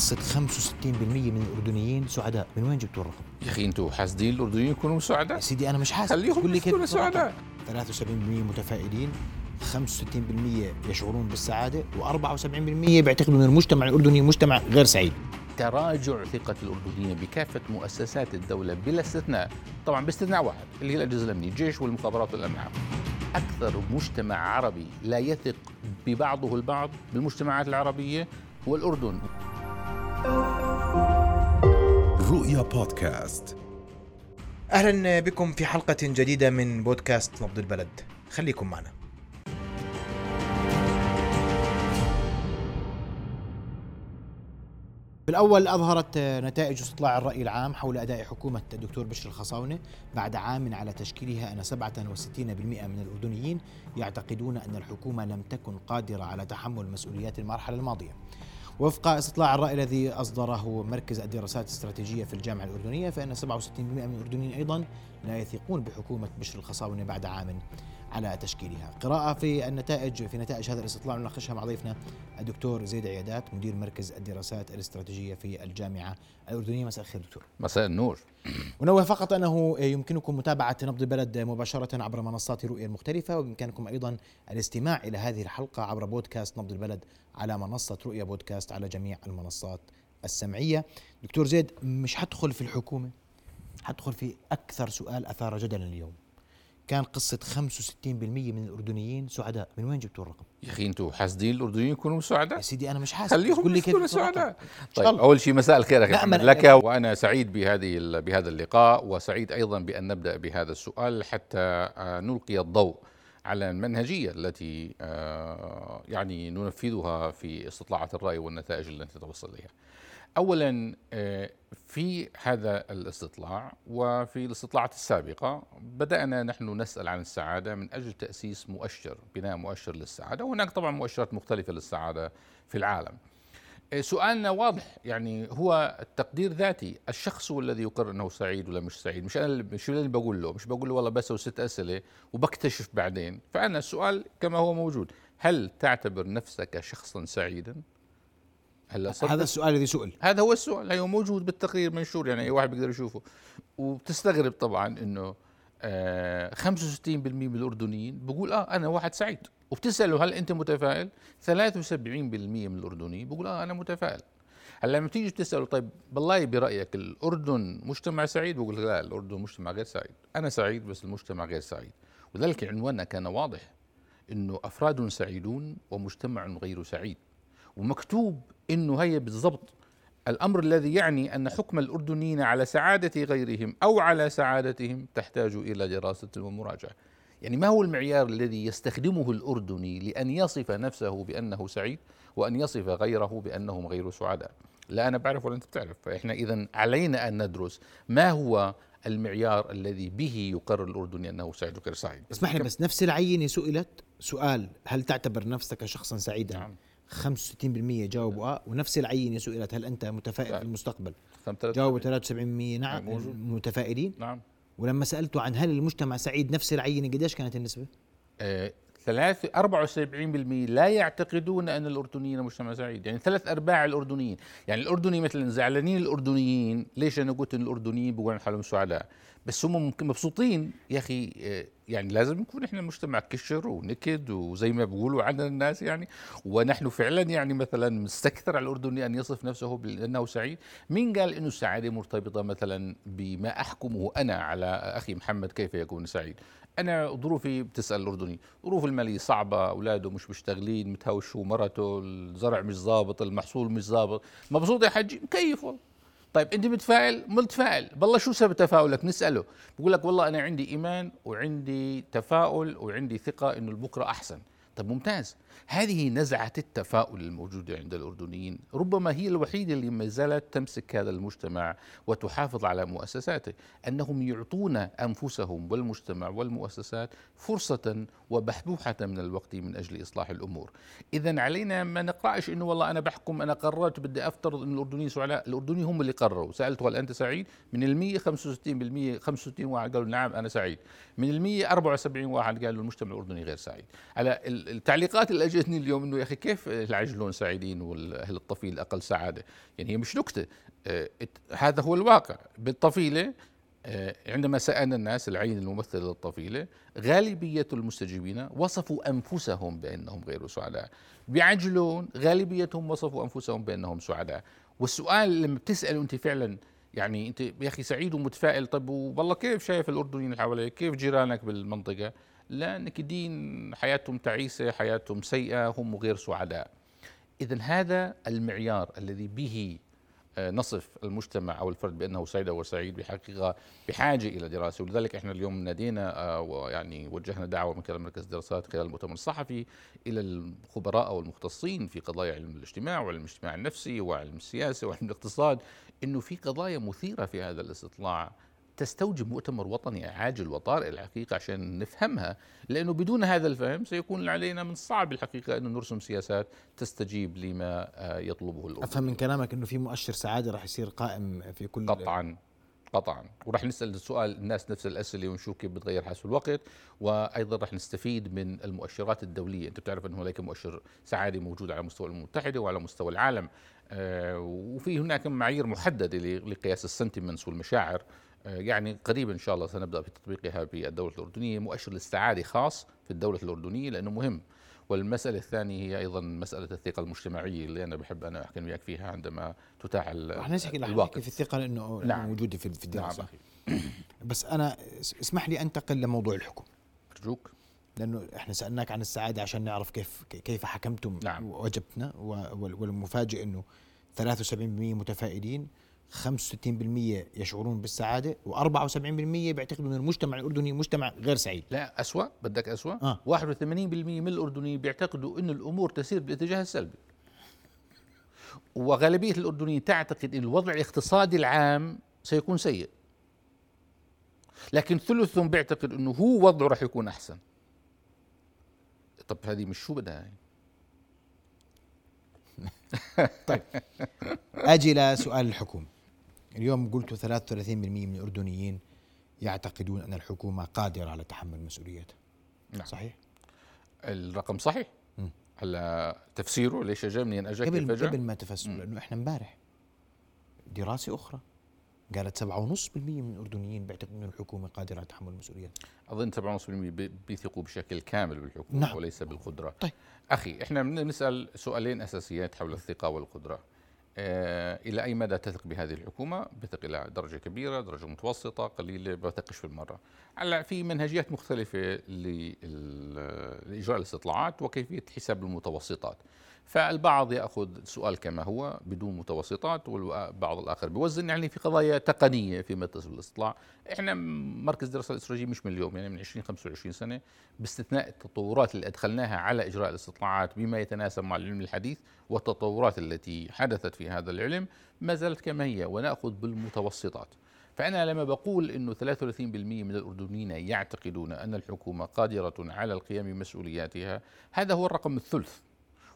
قصة 65% من الأردنيين سعداء. من وين جبتوا الرقم؟ يا أخي أنتم حاسدين الأردنيين يكونوا يا سعداء سيدي أنا مش حاسس خليهم يكونوا. سعداء 73% متفائلين 65% يشعرون بالسعادة و74% بيعتقدوا إن المجتمع الأردني مجتمع غير سعيد. تراجع ثقة الأردنيين بكافة مؤسسات الدولة بلا استثناء. طبعا باستثناء واحد اللي هي الأجهزة الأمنية الجيش والمخابرات والأمن العام أكثر مجتمع عربي لا يثق ببعضه البعض بالمجتمعات العربية هو الأردن. رؤيا بودكاست. أهلا بكم في حلقة جديدة من بودكاست نبض البلد. خليكم معنا. بالأول أظهرت نتائج استطلاع الرأي العام حول أداء حكومة الدكتور بشر الخصاونة بعد عام على تشكيلها أن 67% من الأردنيين يعتقدون أن الحكومة لم تكن قادرة على تحمل مسؤوليات المرحلة الماضية. وفق استطلاع الرأي الذي أصدره مركز الدراسات الاستراتيجية في الجامعة الأردنية فإن 67% من الأردنيين أيضا لا يثقون بحكومة بشر الخصاونة بعد عام على تشكيلها. قراءة في النتائج في نتائج هذا الاستطلاع نناقشها مع ضيفنا الدكتور زيد عيادات مدير مركز الدراسات الاستراتيجية في الجامعة الأردنية. مساء الخير دكتور. مساء النور. ونوه فقط أنه يمكنكم متابعة نبض البلد مباشرة عبر منصات رؤية المختلفة وبإمكانكم أيضا الاستماع إلى هذه الحلقة عبر بودكاست نبض البلد على منصة رؤية بودكاست على جميع المنصات السمعية. دكتور زيد مش حدخل في الحكومة؟ حدخل في أكثر سؤال أثار جدلا اليوم. كان قصة 65% من الأردنيين سعداء من وين جبتوا الرقم؟ يا أخي أنتم حاسدين الأردنيين يكونوا سعداء يا سيدي أنا مش حاسس خليهم يكونوا. سعداء طيب. أول شيء مساء الخير لا، محمد لك وأنا سعيد بهذه بهذا اللقاء وسعيد أيضا بأن نبدأ بهذا السؤال حتى آه، نلقي الضوء على المنهجية التي آه، يعني ننفذها في استطلاعات الرأي والنتائج التي توصل إليها. اولا آه، في هذا الاستطلاع وفي الاستطلاعات السابقة بدأنا نحن نسأل عن السعادة من أجل تأسيس مؤشر بناء مؤشر للسعادة. وهناك طبعا مؤشرات مختلفة للسعادة في العالم. سؤالنا واضح يعني هو التقدير ذاتي. الشخص هو الذي يقرر إنه سعيد ولا مش سعيد؟ مش أنا مش اللي بقول له. مش بقول له والله بس ست أسئلة وبكتشف بعدين. فأنا السؤال كما هو موجود. هل تعتبر نفسك شخصا سعيدا؟ هلا هذا السؤال الذي سئل. هذا هو السؤال. هو موجود بالتقرير منشور يعني أي واحد بيقدر يشوفه. وبتستغرب طبعا إنه آه 65% من الاردنيين بقول آه أنا واحد سعيد. وبتسأله هل أنت متفائل؟ 73% من الأردنيين بقول آه أنا متفائل. هلا لما تيجي بتسأله طيب بالله برأيك الأردن مجتمع سعيد؟ بقول لا الأردن مجتمع غير سعيد. أنا سعيد بس المجتمع غير سعيد. وذلك عنواننا كان واضح إنه أفراد سعيدون ومجتمع غير سعيد. ومكتوب إنه هي بالضبط الأمر الذي يعني أن حكم الأردنيين على سعادة غيرهم أو على سعادتهم تحتاج إلى دراسة ومراجعة. يعني ما هو المعيار الذي يستخدمه الأردني لأن يصف نفسه بأنه سعيد وأن يصف غيره بأنهم غير سعداء؟ لا أنا بعرف ولا أنت بتعرف، فإحنا إذا علينا أن ندرس ما هو المعيار الذي به يقرر الأردني أنه سعيد وغير سعيد. اسمح لي بس نفس العينة سئلت سؤال هل تعتبر نفسك شخصا سعيدا نعم. 65% جاوبوا آه ونفس العينة سئلت هل أنت متفائل في المستقبل؟ جاوبوا 73% نعم متفائلين. نعم. ولما سألته عن هل المجتمع سعيد نفس العينة قديش كانت النسبة؟ 74% لا يعتقدون أن الأردنيين مجتمع سعيد، يعني ثلاث أرباع الأردنيين، يعني الأردني مثلا زعلانين الأردنيين، ليش أنا قلت إن الأردنيين بيقولوا عن حالهم سعداء؟ بس هم مبسوطين. يا أخي آه، يعني لازم نكون إحنا مجتمع كشر ونكد وزي ما بيقولوا عنا الناس يعني. ونحن فعلا يعني مثلا مستكثر على الأردني أن يصف نفسه بأنه سعيد، مين قال إنه السعادة مرتبطة مثلا بما أحكمه أنا على أخي محمد كيف يكون سعيد؟ أنا ظروفي بتسأل الأردني. ظروف المالية صعبة أولاده مش مشتغلين متهوشوا مرته الزرع مش ظابط المحصول مش ظابط. مبسوط يا حجي مكيف والله. طيب أنت متفائل؟ متفائل. بالله شو سبب تفاؤلك؟ نسأله. بقول لك والله أنا عندي إيمان وعندي تفاؤل وعندي ثقة إنه البكرة أحسن. طيب ممتاز. هذه نزعة التفاؤل الموجودة عند الأردنيين ربما هي الوحيدة اللي ما زالت تمسك هذا المجتمع وتحافظ على مؤسساته أنهم يعطون أنفسهم والمجتمع والمؤسسات فرصة وبحبوحة من الوقت من أجل إصلاح الأمور. إذا علينا ما نقرأش أنه والله أنا بحكم أنا قررت بدي أفترض أن الأردنيين سعداء الأردنيين هم اللي قرروا. سألت هل أنت سعيد؟ من المية 65% 65 واحد قالوا نعم أنا سعيد. من المية 74 واحد قالوا المجتمع الأردني غير سعيد. على التعليقات اللي أجتني اليوم إنه يا أخي كيف العجلون سعيدين والأهل الطفيل أقل سعادة؟ يعني هي مش نكتة. آه، هذا هو الواقع. بالطفيلة آه، عندما سألنا الناس العين الممثلة للطفيلة غالبية المستجيبين وصفوا أنفسهم بأنهم غير سعداء. بعجلون غالبيتهم وصفوا أنفسهم بأنهم سعداء. والسؤال لما بتسأل أنت فعلا يعني أنت يا أخي سعيد ومتفائل طب والله كيف شايف الأردنيين اللي حواليك؟ كيف جيرانك بالمنطقة؟ لا نكدين حياتهم تعيسة حياتهم سيئة هم غير سعداء. اذا هذا المعيار الذي به آه، نصف المجتمع أو الفرد بأنه سعيد أو سعيد بحقيقة بحاجة إلى دراسة. ولذلك إحنا اليوم نادينا آه، ويعني وجهنا دعوة من خلال مركز الدراسات خلال المؤتمر الصحفي إلى الخبراء أو المختصين في قضايا علم الاجتماع وعلم الاجتماع النفسي وعلم السياسة وعلم الاقتصاد إنه في قضايا مثيرة في هذا الاستطلاع. تستوجب مؤتمر وطني عاجل وطارئ الحقيقة عشان نفهمها لأنه بدون هذا الفهم سيكون علينا من الصعب الحقيقة أن نرسم سياسات تستجيب لما آه، يطلبه الأردن أفهم من كلامك أنه في مؤشر سعادة راح يصير قائم في كل قطعا قطعا. وراح نسأل السؤال الناس نفس الأسئلة ونشوف كيف بتغير حسب الوقت وأيضا راح نستفيد من المؤشرات الدولية. أنت بتعرف إنه هناك مؤشر سعادة موجود على مستوى الأمم المتحدة وعلى مستوى العالم آه وفي هناك معايير محددة لقياس السنتمنتس والمشاعر. يعني قريبا إن شاء الله سنبدأ في تطبيقها في الدولة الأردنية مؤشر الاستعادة خاص في الدولة الأردنية لأنه مهم. والمسألة الثانية هي أيضا مسألة الثقة المجتمعية اللي أنا بحب أنا أحكي وياك فيها عندما تتاح رح نحكي في الثقة لأنه نعم. موجودة في الدراسة. نعم بس أنا اسمح لي أنتقل لموضوع الحكم. أرجوك. لأنه إحنا سألناك عن السعادة عشان نعرف كيف كيف حكمتم نعم. وجبتنا والمفاجئ أنه 73% متفائلين. 65% يشعرون بالسعادة و74% بيعتقدوا أن المجتمع الأردني مجتمع غير سعيد. لا أسوأ بدك أسوأ. آه. 81% من الأردنيين بيعتقدوا أن الأمور تسير بالاتجاه السلبي. وغالبية الأردنيين تعتقد أن الوضع الاقتصادي العام سيكون سيء. لكن ثلثهم بيعتقد أنه هو وضعه راح يكون أحسن. طب هذه مش شو بدها يعني؟ طيب أجي لسؤال الحكومة. اليوم قلت 33% من الأردنيين يعتقدون أن الحكومة قادرة على تحمل مسؤوليتها. نعم. صحيح؟ الرقم صحيح. هلا تفسيره ليش اجى منين؟ اجى قبل قبل ما تفسره لأنه إحنا امبارح دراسة أخرى قالت 7.5% من الأردنيين بيعتقدوا أن الحكومة قادرة على تحمل المسؤوليات أظن 7.5% بيثقوا بشكل كامل بالحكومة نعم. وليس بالقدرة. طيب. أخي إحنا بنسال سؤالين أساسيات حول الثقة والقدرة. آه، إلى أي مدى تثق بهذه الحكومة؟ بثق إلى درجة كبيرة، درجة متوسطة، قليلة، بثقش في المرة. هلأ في منهجيات مختلفة لإجراء الاستطلاعات وكيفية حساب المتوسطات. فالبعض يأخذ السؤال كما هو بدون متوسطات والبعض الآخر بيوزن يعني في قضايا تقنية في يتصل بالاستطلاع إحنا مركز دراسة الاستراتيجية مش من اليوم يعني من 20 25 سنة باستثناء التطورات اللي أدخلناها على إجراء الاستطلاعات بما يتناسب مع العلم الحديث والتطورات التي حدثت في هذا العلم ما زالت كما هي ونأخذ بالمتوسطات. فأنا لما بقول أنه 33% من الأردنيين يعتقدون أن الحكومة قادرة على القيام بمسؤولياتها هذا هو الرقم الثلث.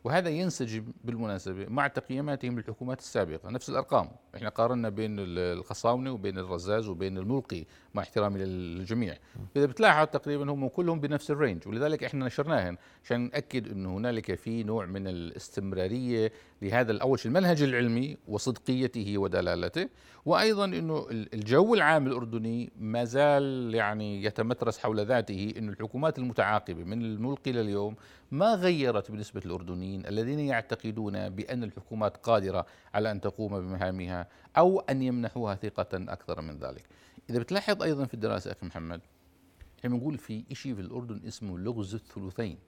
وهذا ينسجم بالمناسبة مع تقييماتهم للحكومات السابقة. نفس الأرقام. إحنا قارنا بين الخصاونة وبين الرزاز وبين الملقي مع احترامي للجميع. إذا بتلاحظ تقريبا هم كلهم بنفس الرينج ولذلك إحنا نشرناهم عشان نأكد أنه هنالك في نوع من الاستمرارية لهذا الأول المنهج العلمي وصدقيته ودلالته وأيضا أنه الجو العام الأردني ما زال يعني يتمترس حول ذاته أن الحكومات المتعاقبة من الملقي لليوم ما غيرت بالنسبة للأردنيين الذين يعتقدون بأن الحكومات قادرة على أن تقوم بمهامها أو أن يمنحوها ثقة أكثر من ذلك؟ إذا بتلاحظ أيضا في الدراسة أخي محمد إحنا بنقول في شيء في الأردن اسمه لغز الثلثين.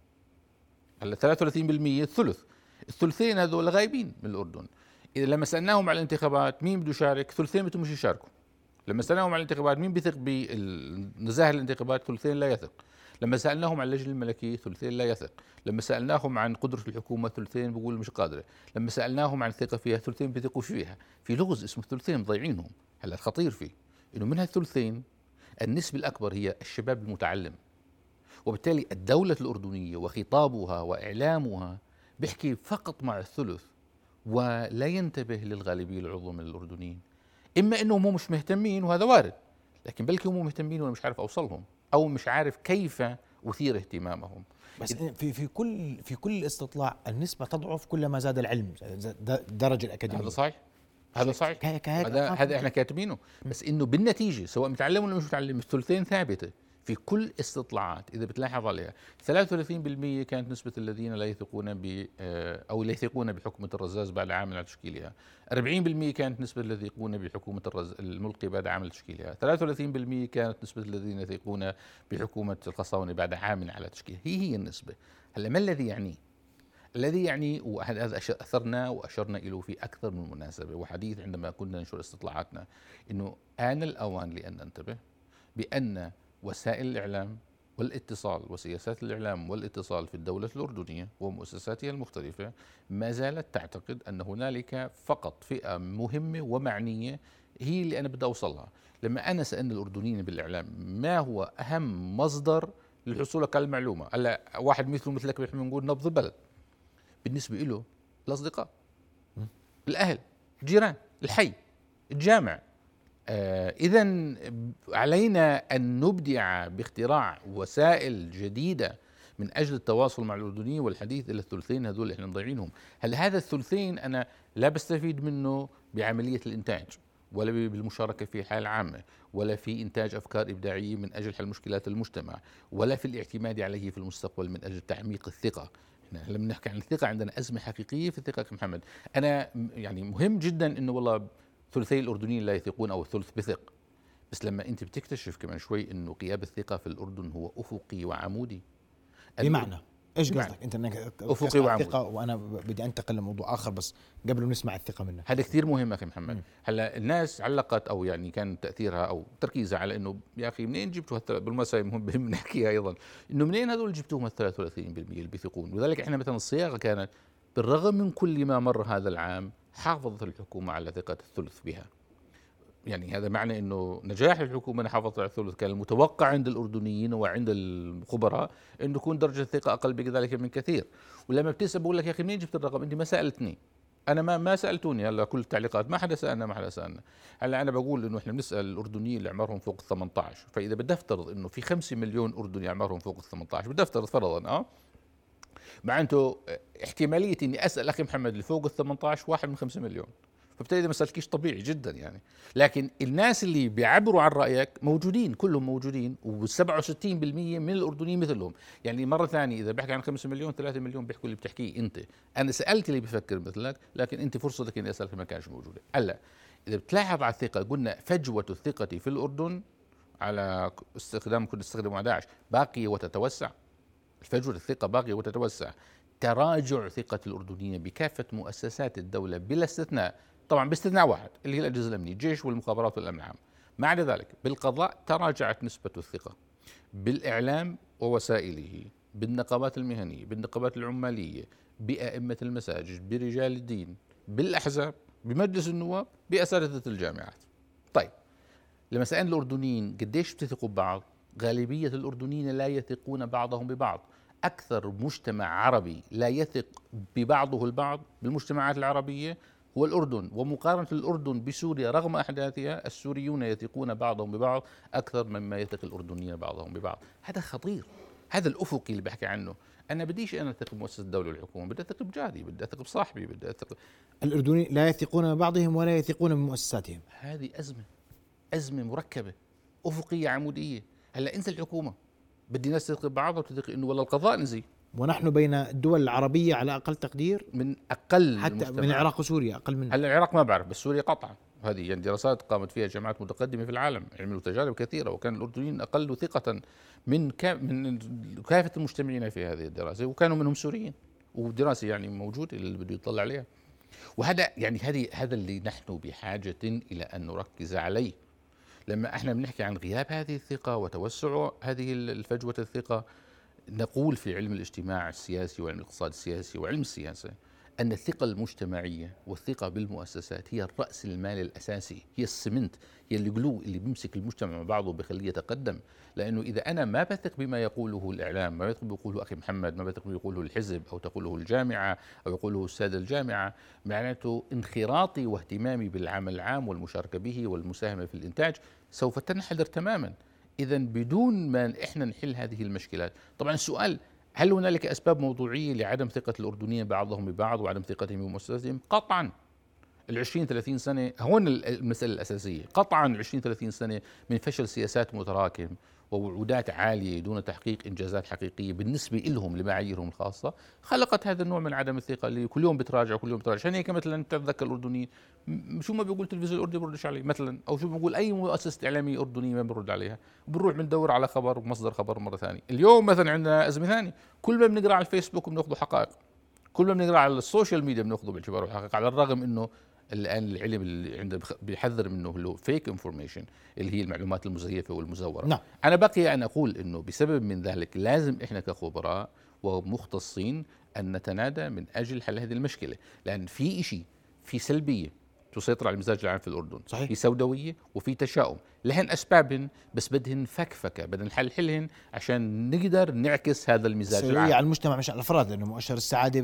هلا 33% الثلث الثلثين هذول غايبين من الأردن. إذا لما سألناهم على الانتخابات مين بده يشارك ثلثين بدهم يشاركوا. لما سألناهم على الانتخابات مين بيثق بنزاهة الانتخابات ثلثين لا يثق. لما سألناهم عن اللجنه الملكية ثلثين لا يثق. لما سألناهم عن قدرة الحكومة ثلثين بقول مش قادرة. لما سألناهم عن الثقة فيها ثلثين بيثقوا فيها. في لغز اسمه الثلثين مضيعينهم. هلا الخطير فيه إنه من هالثلثين النسبة الأكبر هي الشباب المتعلم. وبالتالي الدولة الأردنية وخطابها وإعلامها بيحكي فقط مع الثلث ولا ينتبه للغالبية العظمى من الأردنيين. إما أنهم مش مهتمين وهذا وارد لكن بلكي هم مهتمين وأنا مش عارف أوصلهم. أو مش عارف كيف أثير اهتمامهم. بس في في كل في كل استطلاع النسبة تضعف كلما زاد العلم الدرجه الأكاديمية. هذا صحيح هذا صحيح. هذا هذا إحنا كاتبينه. بس إنه بالنتيجة سواء متعلم ولا مش متعلم الثلثين ثابتة. في كل استطلاعات. إذا بتلاحظ عليها 33% كانت نسبة الذين لا يثقون ب آه، أو لا يثقون بحكومة الرزاز بعد عام على تشكيلها. 40% كانت نسبة الذين يثقون بحكومة الرز الملقي بعد عام تشكيلها. 33% كانت نسبة الذين يثقون بحكومة الخصاونه بعد عام على تشكيلها. هي هي النسبة. هلأ ما الذي يعنيه الذي يعني وهذا أثرنا وأشرنا إليه في أكثر من مناسبة. وحديث عندما كنا ننشر استطلاعاتنا إنه آن الأوان لأن ننتبه بأن وسائل الإعلام والاتصال وسياسات الإعلام والاتصال في الدولة الأردنية ومؤسساتها المختلفة ما زالت تعتقد أن هنالك فقط فئة مهمة ومعنية هي اللي أنا بدي أوصلها. لما أنا سالنا الأردنيين بالإعلام ما هو أهم مصدر للحصول على المعلومة هلا واحد مثله مثلك بنحن بنقول نبض البلد. بالنسبة له الأصدقاء الأهل الجيران الحي الجامع. اذا علينا أن نبدع باختراع وسائل جديدة من أجل التواصل مع الأردنيين والحديث إلى الثلثين هذول اللي إحنا مضيعينهم، هل هذا الثلثين أنا لا بستفيد منه بعملية الإنتاج ولا بالمشاركة في الحياة العامة ولا في إنتاج أفكار إبداعية من أجل حل مشكلات المجتمع ولا في الاعتماد عليه في المستقبل من أجل تعميق الثقة؟ إحنا لما نحكي عن الثقة عندنا أزمة حقيقية في الثقة محمد. أنا يعني مهم جدا إنه والله ثلثي الأردنيين لا يثقون أو الثلث بثق. بس لما أنت بتكتشف كمان شوي إنه غياب الثقة في الأردن هو أفقي وعمودي. بمعنى؟ إيش. قصدك؟ أنت إنك أفقي تسمع وعمودي. الثقه وأنا بدي أنتقل لموضوع آخر بس قبل ما نسمع الثقة منك. هذا كثير مهم أخي محمد. هلأ الناس علقت أو يعني كان تأثيرها أو تركيزها على إنه يا أخي منين جبتوا هالثلاث بالمناسبه مهم بهم نحكيها أيضا. إنه منين هذول جبتوهم ال 33% اللي بيثقون؟ ولذلك إحنا مثلا الصياغة كانت بالرغم من كل ما مر هذا العام حافظت الحكومة على ثقة الثلث بها. يعني هذا معنى إنه نجاح الحكومة إنها حافظت على الثلث كان المتوقع عند الأردنيين وعند الخبراء إنه تكون درجة الثقة أقل بذلك من كثير. ولما بتسال بقول لك يا أخي منين جبت الرقم؟ أنت ما سألتني. أنا ما ما سألتوني. هلا كل التعليقات. ما حدا سألنا ما حدا سألنا. هلا أنا بقول إنه إحنا بنسأل الأردنيين اللي اعمارهم فوق ال 18 فإذا بدي أفترض إنه في 5 مليون أردني اعمارهم فوق ال 18 بدي أفترض فرضا آه؟ معناته احتمالية إني أسأل أخي محمد اللي فوق ال 18 واحد من 5 مليون. فبالتالي ما سالكيش طبيعي جدا يعني. لكن الناس اللي بيعبروا عن رأيك موجودين كلهم موجودين و67% من الأردنيين مثلهم. يعني مرة ثانية إذا بحكي عن 5 مليون 3 مليون بيحكوا اللي بتحكيه أنت. أنا سألت اللي بيفكر مثلك لكن أنت فرصتك إني أسألك ما كانش موجودة. هلا إذا بتلاحظ على الثقة قلنا فجوة الثقة في الأردن على استخدام كنا نستخدمه 11 باقية وتتوسع. فجوة الثقة باقية وتتوسع. تراجع ثقة الأردنيين بكافة مؤسسات الدولة بلا استثناء. طبعا باستثناء واحد اللي هي الأجهزة الأمنية الجيش والمخابرات والأمن العام ما عدا ذلك بالقضاء تراجعت نسبة الثقة بالإعلام ووسائله بالنقابات المهنية بالنقابات العمالية بأئمة المساجد برجال الدين بالأحزاب بمجلس النواب بأساتذة الجامعات. طيب لما سألنا الأردنيين قديش بتثقوا ببعض؟ غالبية الأردنيين لا يثقون بعضهم ببعض. أكثر مجتمع عربي لا يثق ببعضه البعض بالمجتمعات العربية هو الأردن. ومقارنة الأردن بسوريا رغم أحداثها السوريون يثقون بعضهم ببعض أكثر مما يثق الأردنيين بعضهم ببعض. هذا خطير. هذا الأفقي اللي بحكي عنه. أنا بديش أنا أثق بمؤسسة الدولة والحكومة بدي أثق بجاري بدي أثق بصاحبي بدي أثق الأردنيين لا يثقون ببعضهم ولا يثقون بمؤسساتهم. هذه أزمة أزمة مركبة أفقية عمودية. هلا أنت الحكومة. بدي ناس تثق ببعضها وتثق إنه والله القضاء نزي ونحن بين الدول العربية على أقل تقدير؟ من أقل حتى من المجتمعات. العراق وسوريا أقل من هلا العراق ما بعرف بس سوريا قطعا. هذه يعني دراسات قامت فيها جامعات متقدمة في العالم عملوا تجارب كثيرة وكان الأردنيين أقل ثقة من كا من كافة المجتمعين في هذه الدراسة وكانوا منهم سوريين. ودراسة يعني موجودة اللي بده يطلع عليها. وهذا يعني هذه هذا اللي نحن بحاجة إلى أن نركز عليه. لما إحنا بنحكي عن غياب هذه الثقة وتوسع هذه الفجوة الثقة نقول في علم الاجتماع السياسي وعلم الاقتصاد السياسي وعلم السياسة أن الثقة المجتمعية والثقة بالمؤسسات هي الرأس المال الأساسي هي السمنت هي الجلو اللي بيمسك المجتمع مع بعضه بخليه يتقدم. لأنه إذا أنا ما بثق بما يقوله الإعلام ما بثق بما يقوله أخي محمد ما بثق بما يقوله الحزب أو تقوله الجامعة أو يقوله الساده الجامعة معناته انخراطي واهتمامي بالعمل العام والمشاركة به والمساهمة في الإنتاج سوف تنحدر تماما. اذا بدون ما إحنا نحل هذه المشكلات. طبعا السؤال هل هنالك أسباب موضوعية لعدم ثقة الأردنيين بعضهم ببعض وعدم ثقتهم بمؤسساتهم؟ قطعا. ال 20 30 سنة هون المسألة الأساسية. قطعا ال 20 30 سنة من فشل سياسات متراكم. ووعودات عالية دون تحقيق إنجازات حقيقية بالنسبة لهم لمعاييرهم الخاصة خلقت هذا النوع من عدم الثقة اللي كل يوم بتراجع كل يوم بتراجع. عشان هيك مثلا تتذكر الأردنيين شو ما بيقول التلفزيون الأردني بيردش عليه مثلا أو شو بيقول أي مؤسسة إعلامية أردنية ما بيرد عليها. بنروح بندور على خبر ومصدر خبر مرة ثانية. اليوم مثلا عندنا أزمة ثانية كل ما بنقرأ على الفيسبوك بنأخذ حقائق كل ما بنقرأ على السوشيال ميديا بناخذه باعتباره حقائق على الرغم إنه الآن العلم اللي عنده بيحذر منه اللي هو fake information اللي هي المعلومات المزيفة والمزورة. نعم. أنا بقي أن أقول إنه بسبب من ذلك لازم إحنا كخبراء ومختصين أن نتنادى من أجل حل هذه المشكلة. لأن في شيء في سلبية تسيطر على المزاج العام في الأردن. صحيح. في سوداوية وفي تشاؤم. لهن أسبابهن بس بدهن فكفكة بدنا نحلحلهن عشان نقدر نعكس هذا المزاج العام. على المجتمع مش على الأفراد لأنه مؤشر السعادة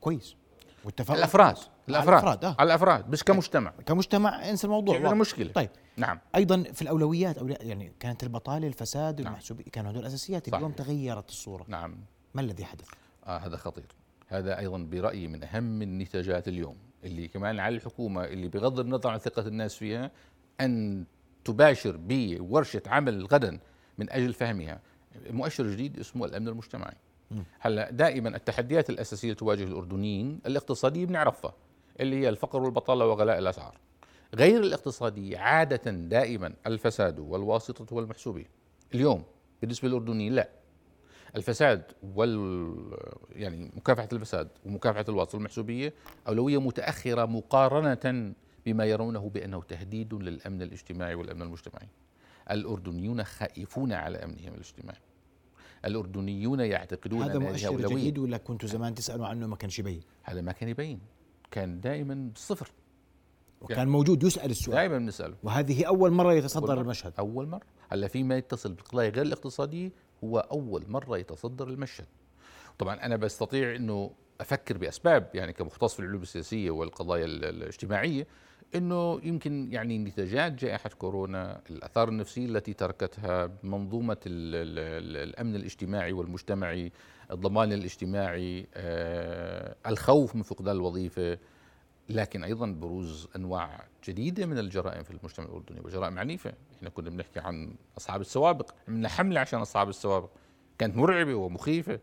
كويس. والتفاؤل الأفراد. الأفراد. الأفراد، آه. على الأفراد مش كمجتمع. كمجتمع انسى الموضوع. واضح. مشكلة. طيب. نعم. أيضا في الأولويات أو يعني كانت البطالة الفساد نعم. المحسوبيه كانوا هدول اساسيات. اليوم تغيرت الصورة. نعم. ما الذي حدث؟ آه هذا خطير. هذا أيضا برأيي من أهم النتاجات اليوم اللي كمان على الحكومة اللي بغض النظر عن ثقة الناس فيها أن تباشر بورشة عمل غدا من أجل فهمها. مؤشر جديد اسمه الأمن المجتمعي. هلأ دائما التحديات الأساسية اللي تواجه الأردنيين الاقتصاديه بنعرفها. اللي هي الفقر والبطالة وغلاء الأسعار. غير الاقتصاديه عادة دائما الفساد والواسطة والمحسوبيه اليوم بالنسبة للأردنيين لا. الفساد وال يعني مكافحة الفساد ومكافحة الواسطة والمحسوبية أولوية متأخرة مقارنة بما يرونه بأنه تهديد للأمن الاجتماعي والأمن المجتمعي. الأردنيون خائفون على أمنهم الاجتماعي. الأردنيون يعتقدون هذا مؤشر جديد ولا كنتوا زمان تسالوا عنه ما كانش يبين؟ هذا ما كان يبين. كان دائما صفر. وكان موجود يسأل السؤال. دائما بنسأله. وهذه أول مرة أول يتصدر مرة. المشهد. أول مرة. هلا فيما يتصل بالقضايا غير الاقتصادية هو أول مرة يتصدر المشهد. طبعا أنا بستطيع إنه أفكر بأسباب يعني كمختص في العلوم السياسية والقضايا ال- الاجتماعية إنه يمكن يعني نتاجات جائحة كورونا الأثار النفسية التي تركتها منظومة ال ال ال الأمن الاجتماعي والمجتمعي الضمان الاجتماعي آه الخوف من فقدان الوظيفة. لكن أيضا بروز أنواع جديدة من الجرائم في المجتمع الأردني وجرائم عنيفة، إحنا كنا بنحكي عن أصحاب السوابق، عملنا حمله عشان أصحاب السوابق، كانت مرعبة ومخيفة،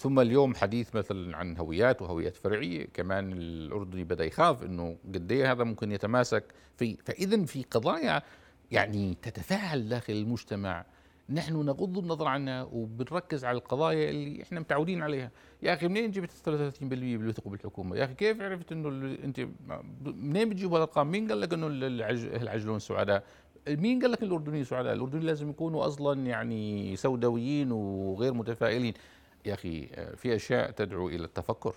ثم اليوم حديث مثلا عن هويات وهويات فرعية، كمان الأردني بدأ يخاف إنه قد إيه هذا ممكن يتماسك في، فاذا في قضايا يعني تتفاعل داخل المجتمع. نحن نغض النظر عنها وبنركز على القضايا اللي إحنا متعودين عليها. يا أخي منين جبت 33% بيثقوا بالحكومة؟ يا أخي كيف عرفت إنه أنت منين بتجيبوا هالارقام مين قال لك إنه العج- العجلون سعداء؟ مين قال لك الأردنيين سعداء؟ الأردنيين لازم يكونوا أصلا يعني سوداويين وغير متفائلين. يا أخي في أشياء تدعو إلى التفكر.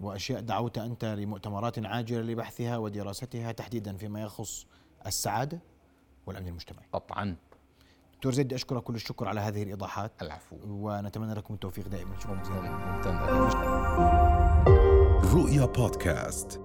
وأشياء دعوت أنت لمؤتمرات عاجلة لبحثها ودراستها تحديدا فيما يخص السعادة والأمن المجتمعي. قطعا دكتور زيد أشكرك كل الشكر على هذه الإيضاحات. العفو. ونتمنى لكم التوفيق دائما. شكرا جزيلا. ممتن رؤيا بودكاست.